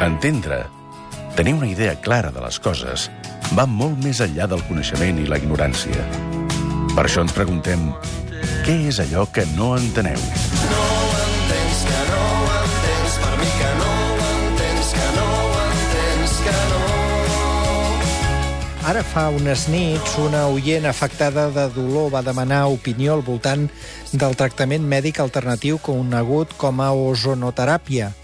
Entendre, tenir una idea clara de les coses, va molt més enllà del coneixement i la ignorància. Per això ens preguntem, què és allò que no enteneu? Ara fa unes nits, una oient afectada de dolor va demanar opinió al voltant del tractament mèdic alternatiu conegut com a ozonoteràpia.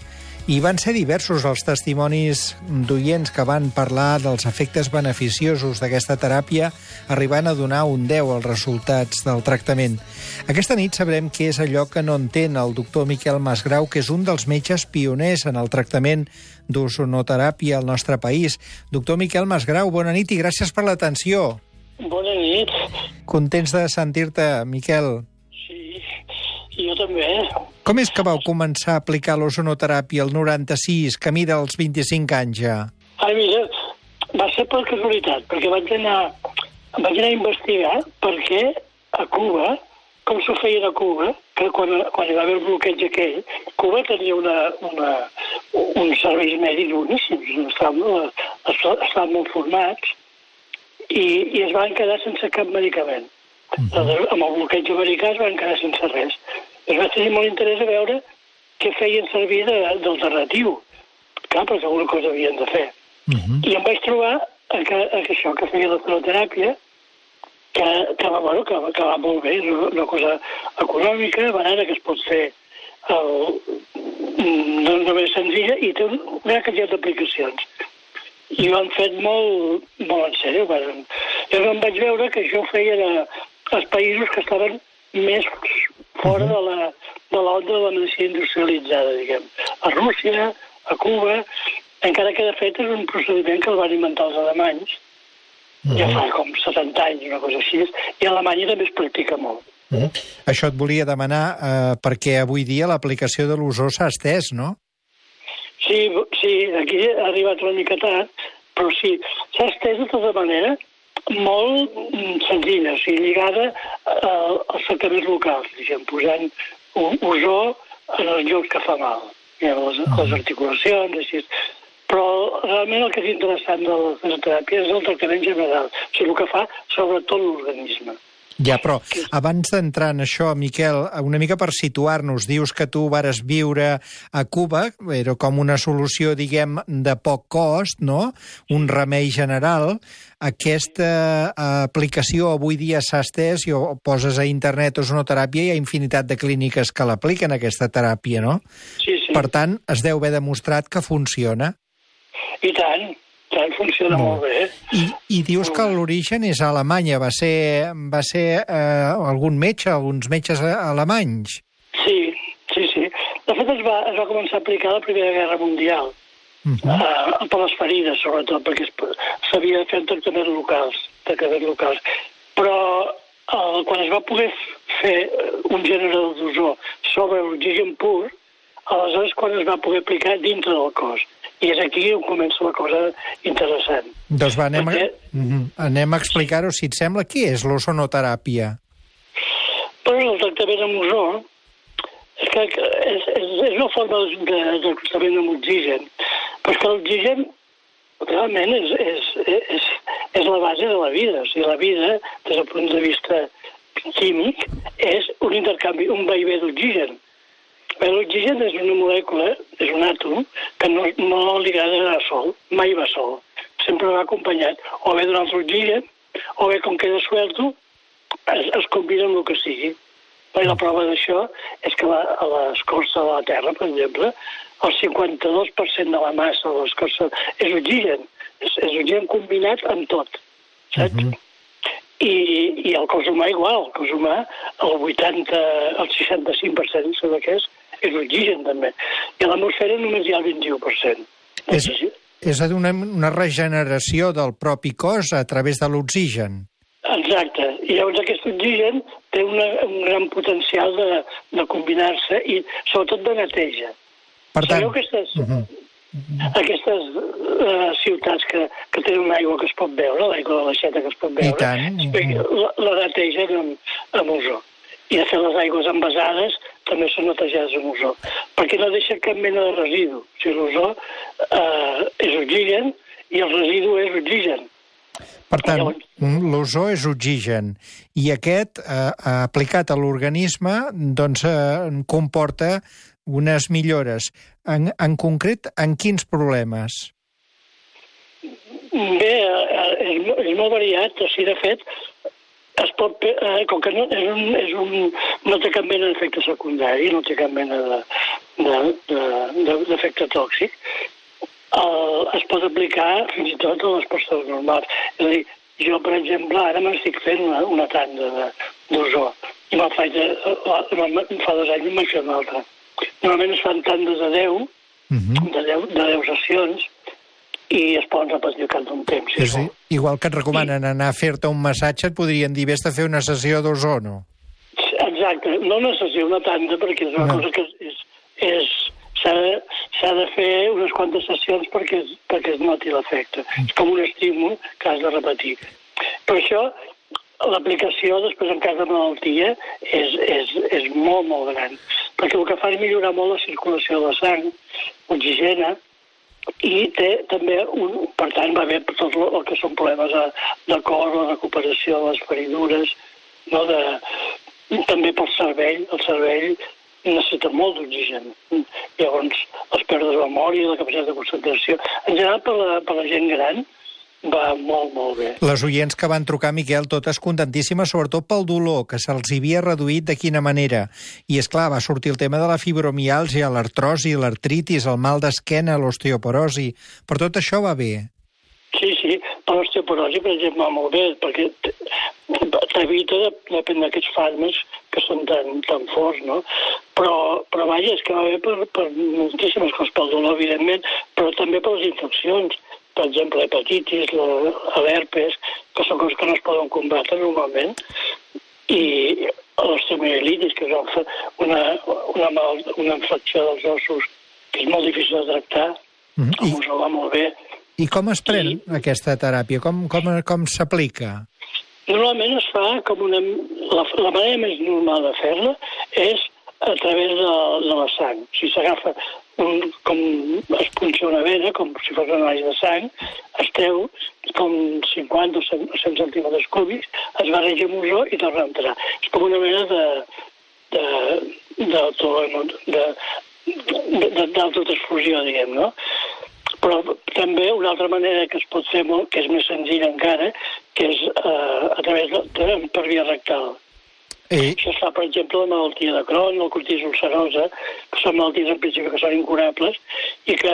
I van ser diversos els testimonis d'oients que van parlar dels efectes beneficiosos d'aquesta teràpia, arribant a donar un 10 als resultats del tractament. Aquesta nit sabrem què és allò que no entén el doctor Miquel Masgrau, que és un dels metges pioners en el tractament d'ozonoteràpia al nostre país. Doctor Miquel Masgrau, bona nit i gràcies per l'atenció. Bona nit. Contents de sentir-te, Miquel. Jo també. Com és que vau començar a aplicar l'ozonoteràpia al 96, camí dels 25 anys ja? Ai, mira, va ser per casualitat, perquè vaig anar, vaig anar a investigar per què a Cuba, com s'ho feien a Cuba, que quan, quan hi va haver el bloqueig aquell, Cuba tenia una, una, uns serveis mèdics boníssims, estaven, estaven molt formats, i, i es van quedar sense cap medicament. Uh -huh. Amb el bloqueig americà es van quedar sense res. Es va tenir molt interès a veure què feien servir d'alternatiu. Clar, perquè alguna cosa havien de fer. Uh -huh. I em vaig trobar que, que això, que feia la teràpia, que, que, va, bueno, que, que va molt bé, una, una cosa econòmica, barata, que es pot fer el, no, només senzilla, i té un, una quantitat d'aplicacions. I ho han fet molt, molt en sèrio. Bueno, jo em vaig veure que això ho feien a, als països que estaven més fora de la de l'onda de la medicina industrialitzada, diguem. A Rússia, a Cuba, encara que de fet és un procediment que el van inventar els alemanys, uh -huh. ja fa com 70 anys, una cosa així, i a Alemanya també es practica molt. Uh -huh. Això et volia demanar eh, perquè avui dia l'aplicació de l'ozó s'ha estès, no? Sí, sí, aquí ha arribat una mica tard, però sí, s'ha estès de tota manera molt senzilla, o sigui, lligada a, als tractaments locals, diguem, posant ozó en els llocs que fa mal, ja, les, les articulacions, així. Però realment el que és interessant de la fisioteràpia és el tractament general, o sigui, el que fa sobretot l'organisme. Ja, però abans d'entrar en això, Miquel, una mica per situar-nos, dius que tu vares viure a Cuba, era com una solució, diguem, de poc cost, no? Un remei general. Aquesta eh, aplicació avui dia s'ha estès, i ho poses a internet ozonoteràpia, hi ha infinitat de clíniques que l'apliquen, aquesta teràpia, no? Sí, sí. Per tant, es deu haver demostrat que funciona. I tant, tant funciona molt, molt bé. I, I dius que l'origen és a Alemanya, va ser, va ser eh, algun metge, alguns metges alemanys? Sí, sí, sí. De fet, es va, es va començar a aplicar a la Primera Guerra Mundial, uh -huh. uh, per les ferides, sobretot, perquè s'havia de fer tractaments locals, tractaments locals. Però uh, quan es va poder fer un generador d'ozó sobre l'oxigen pur, aleshores quan es va poder aplicar dintre del cos. I és aquí on comença la cosa interessant. Doncs va, anem, Perquè... a, uh -huh. anem a explicar-ho, si et sembla. Què és l'ozonoteràpia? Però el tractament amb ozó és que és, és, és una forma de, de tractament amb oxigen, però és que l'oxigen realment és, és, és, és la base de la vida. O sigui, la vida, des del punt de vista químic, és un intercanvi, un vaivé d'oxigen. L'oxigen és una molècula, és un àtom, que no, no li agrada anar sol, mai va sol. Sempre va acompanyat o bé d'un altre oxigen, o bé com queda suelto, es, es combina amb el que sigui. I la prova d'això és que la, a l'escorça de la Terra, per exemple, el 52% de la massa de l'escorça és oxigen. És, és oxigen combinat amb tot, saps? Uh -huh. I, I el cos humà igual, el cos humà, el 80, el 65%, sembla que és, és oxigen també. I a l'atmosfera només hi ha el 21%. És, és a dir, una, una regeneració del propi cos a través de l'oxigen. Exacte. I llavors aquest oxigen té una, un gran potencial de, de combinar-se i sobretot de neteja. Per tant... Sabeu aquestes, uh -huh. aquestes uh, ciutats que, que tenen una aigua que es pot veure, l'aigua de l'aixeta que es pot veure, I tant. la, la netegen amb, amb ozó. I de fet les aigües envasades també són netejades amb ozó, perquè no deixa cap mena de residu. O sigui, l'ozó eh, és oxigen i el residu és oxigen. Per tant, mm, l'ozó és oxigen i aquest, eh, aplicat a l'organisme, doncs eh, comporta unes millores. En, en concret, en quins problemes? Bé, eh, és, és molt variat, o sigui, de fet, es pot, eh, com que no, és un, és un, no té cap mena d'efecte secundari, no té cap mena de- de- de- de- d'efecte tòxic, el, es pot aplicar fins i tot a les persones normals. És a dir, jo, per exemple, ara m'estic fent una, una tanda d'ozó i me'n faig, de, la- la- fa dos anys me'n vaig fer una altra. Normalment es fan tandes de 10, Uh -huh. de 10, de 10 sessions i es poden repetir cap d'un temps. Si És dir, igual que et recomanen anar a fer-te un massatge, et podrien dir, vés a fer una sessió d'ozó, no? Exacte, no una sessió, una tanda, perquè és una No. cosa que és... és s'ha de, de fer unes quantes sessions perquè, es- perquè es noti l'efecte. És com un estímul que has de repetir. Per això, l'aplicació després en cas de malaltia és, és, és molt, molt gran. Perquè el que fa és millorar molt la circulació de la sang, oxigena, i té també, un, per tant, va per tot el que són problemes de, de cor, la recuperació de les feridures, no? de, també pel cervell, el cervell necessita molt d'oxigen. Llavors, les pèrdues de memòria, la capacitat de concentració... En general, per la, per la gent gran, va molt, molt bé. Les oients que van trucar, Miquel, totes contentíssimes, sobretot pel dolor, que se'ls havia reduït de quina manera. I, és clar va sortir el tema de la fibromiàlgia, l'artrosi, l'artritis, el mal d'esquena, l'osteoporosi... Per tot això va bé. Sí, sí, per l'osteoporosi, per exemple, va molt bé, perquè t'evita de, depèn d'aquests fàrmacs que són tan, tan forts, no? Però, però vaja, és que va bé per, per moltíssimes coses, pel dolor, evidentment, però també per les infeccions, per exemple, l'hepatitis, la- l'herpes, que són coses que no es poden combatre normalment, i l'osteomielitis, que és una, una, una, mal, una infecció dels ossos que és molt difícil de tractar, Mhm. com I- us va molt bé, I com es pren Sí. aquesta teràpia? Com, com, com s'aplica? Normalment es fa com una... La, la manera més normal de fer-la és a través de, de la sang. O sigui, s'agafa un, com es punxa una vena, com si fos una anàlisi de sang, es treu com 50 o 100, o 100 centímetres cúbics, es barreja amb ozó i torna a entrar. És com una mena de de de- de- d'autotransfusió, diguem, no? Però també una altra manera que es pot fer molt, que és més senzilla encara, que és eh, a través de, de, per via rectal. Eh, Això es fa, per exemple, la malaltia de Crohn, la cortis ulcerosa, que són malalties en principi que són incurables i que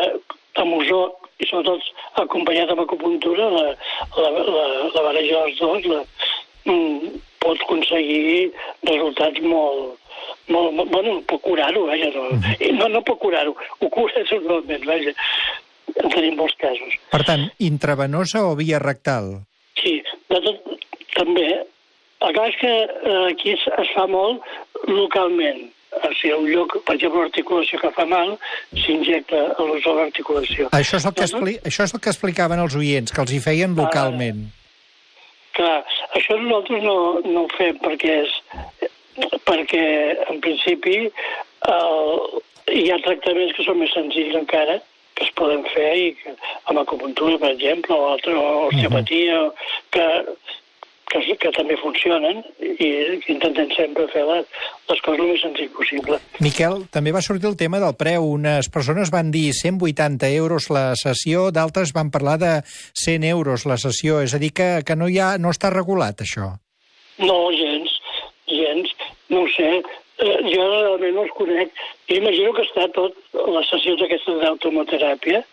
amb ozó i sobretot acompanyat amb acupuntura, la, la, la, la barreja dels dos la, mm, pot aconseguir resultats molt, molt, molt bueno, pot curar-ho, vaja, no, I no, no pot curar-ho, ho cura normalment, vaja, en tenim molts casos. per tant, intravenosa o via rectal? Sí, de tot, també. El cas és que eh, aquí es, es fa molt localment. O sigui, un lloc, per exemple, l'articulació que fa mal, s'injecta a l'ozó a l'articulació. Això és, el que Doncs, expli... això és el que explicaven els oients, que els hi feien localment. Clar, això nosaltres no, no ho fem perquè és perquè en principi el, hi ha tractaments que són més senzills encara que es poden fer i que, amb acupuntura, per exemple, o altra o osteopatia, que, que, que també funcionen i intentem sempre fer les, les coses el més senzill possible. Miquel, també va sortir el tema del preu. Unes persones van dir 180 euros la sessió, d'altres van parlar de 100 euros la sessió. És a dir, que, que no, hi ha, no està regulat, això. No, gens, gens, no ho sé. Eh, jo realment no els conec. Jo imagino que està tot, les sessions aquestes d'automoteràpia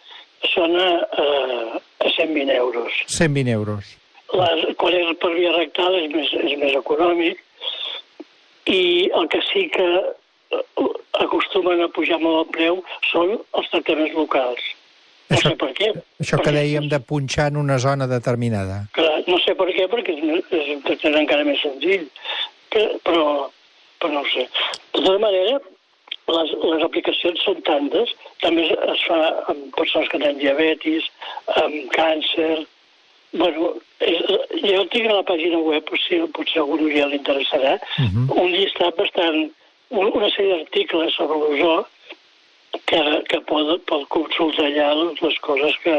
són a, a, a 120 euros. 120 euros. Les, quan és per via rectal és més, és més econòmic i el que sí que eh, acostumen a pujar molt el preu són els tractaments locals. No Això- sé per què. Això que perquè- dèiem de punxar en una zona determinada. Clar, no sé per què, perquè és, és un tractament encara més senzill, que, però, però no ho sé. De tota manera, les, les aplicacions són tantes, també es fa amb persones que tenen diabetis, amb càncer, bueno, és, jo tinc a la pàgina web, potser, potser a algun ja li interessarà, uh -huh. un llistat bastant, un, una sèrie d'articles sobre l'ozó que, que pot, pot consultar allà les coses que,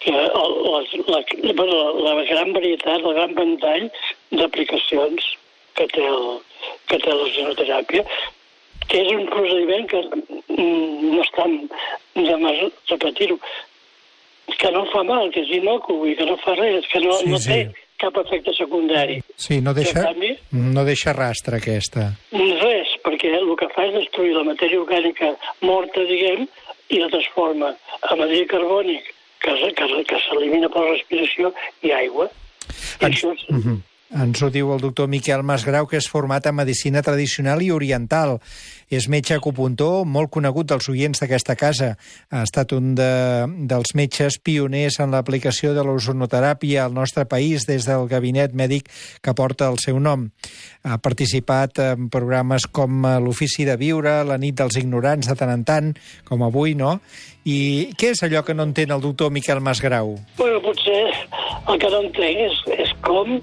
que el, les, la, la, la gran varietat, el gran ventall d'aplicacions que té el, que té l'ozonoteràpia, que és un procediment que mm, no està de més repetir-ho, que no fa mal, que és inocu i que no fa res, que no, Sí, no sí. té cap efecte secundari. Sí, no deixa, en canvi, no deixa rastre, aquesta. res, perquè el que fa és destruir la matèria orgànica morta, diguem, i la transforma en matèria carbònic que, que, que s'elimina per la respiració i aigua. I Ens, això és, Mhm. Ens ho diu el doctor Miquel Masgrau, que és format en medicina tradicional i oriental. És metge acupuntor, molt conegut dels oients d'aquesta casa. Ha estat un de, dels metges pioners en l'aplicació de l'ozonoteràpia al nostre país des del gabinet mèdic que porta el seu nom. Ha participat en programes com l'Ofici de Viure, la nit dels ignorants de tant en tant, com avui, no? I què és allò que no entén el doctor Miquel Masgrau? bueno, potser el que no entenc és, és com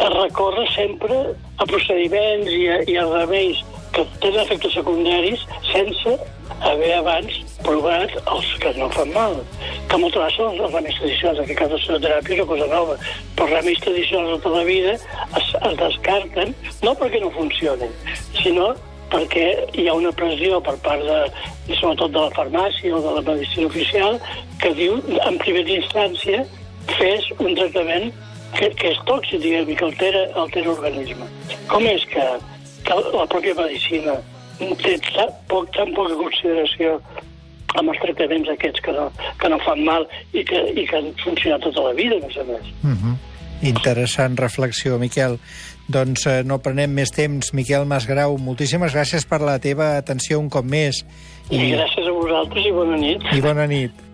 es recorre sempre a procediments i a, i a remeis que tenen efectes secundaris sense haver abans provat els que no fan mal. Que moltes vegades són els remeis tradicionals, en aquest cas la psicoteràpia és una cosa nova, però els remeis tradicionals de tota la vida es, es descarten, no perquè no funcionen, sinó perquè hi ha una pressió per part de, sobretot de la farmàcia o de la medicina oficial que diu, en primera instància, fes un tractament que, que és tòxic, diguem, i que altera, altera l'organisme. Com és que, que la pròpia medicina té tan, poc, tan poca consideració amb els tractaments aquests que no, que no fan mal i que, i que han funcionat tota la vida, a més a més. Uh -huh. Interessant reflexió, Miquel. Doncs eh, no prenem més temps. Miquel Masgrau, moltíssimes gràcies per la teva atenció un cop més. I gràcies a vosaltres i bona nit. I bona nit.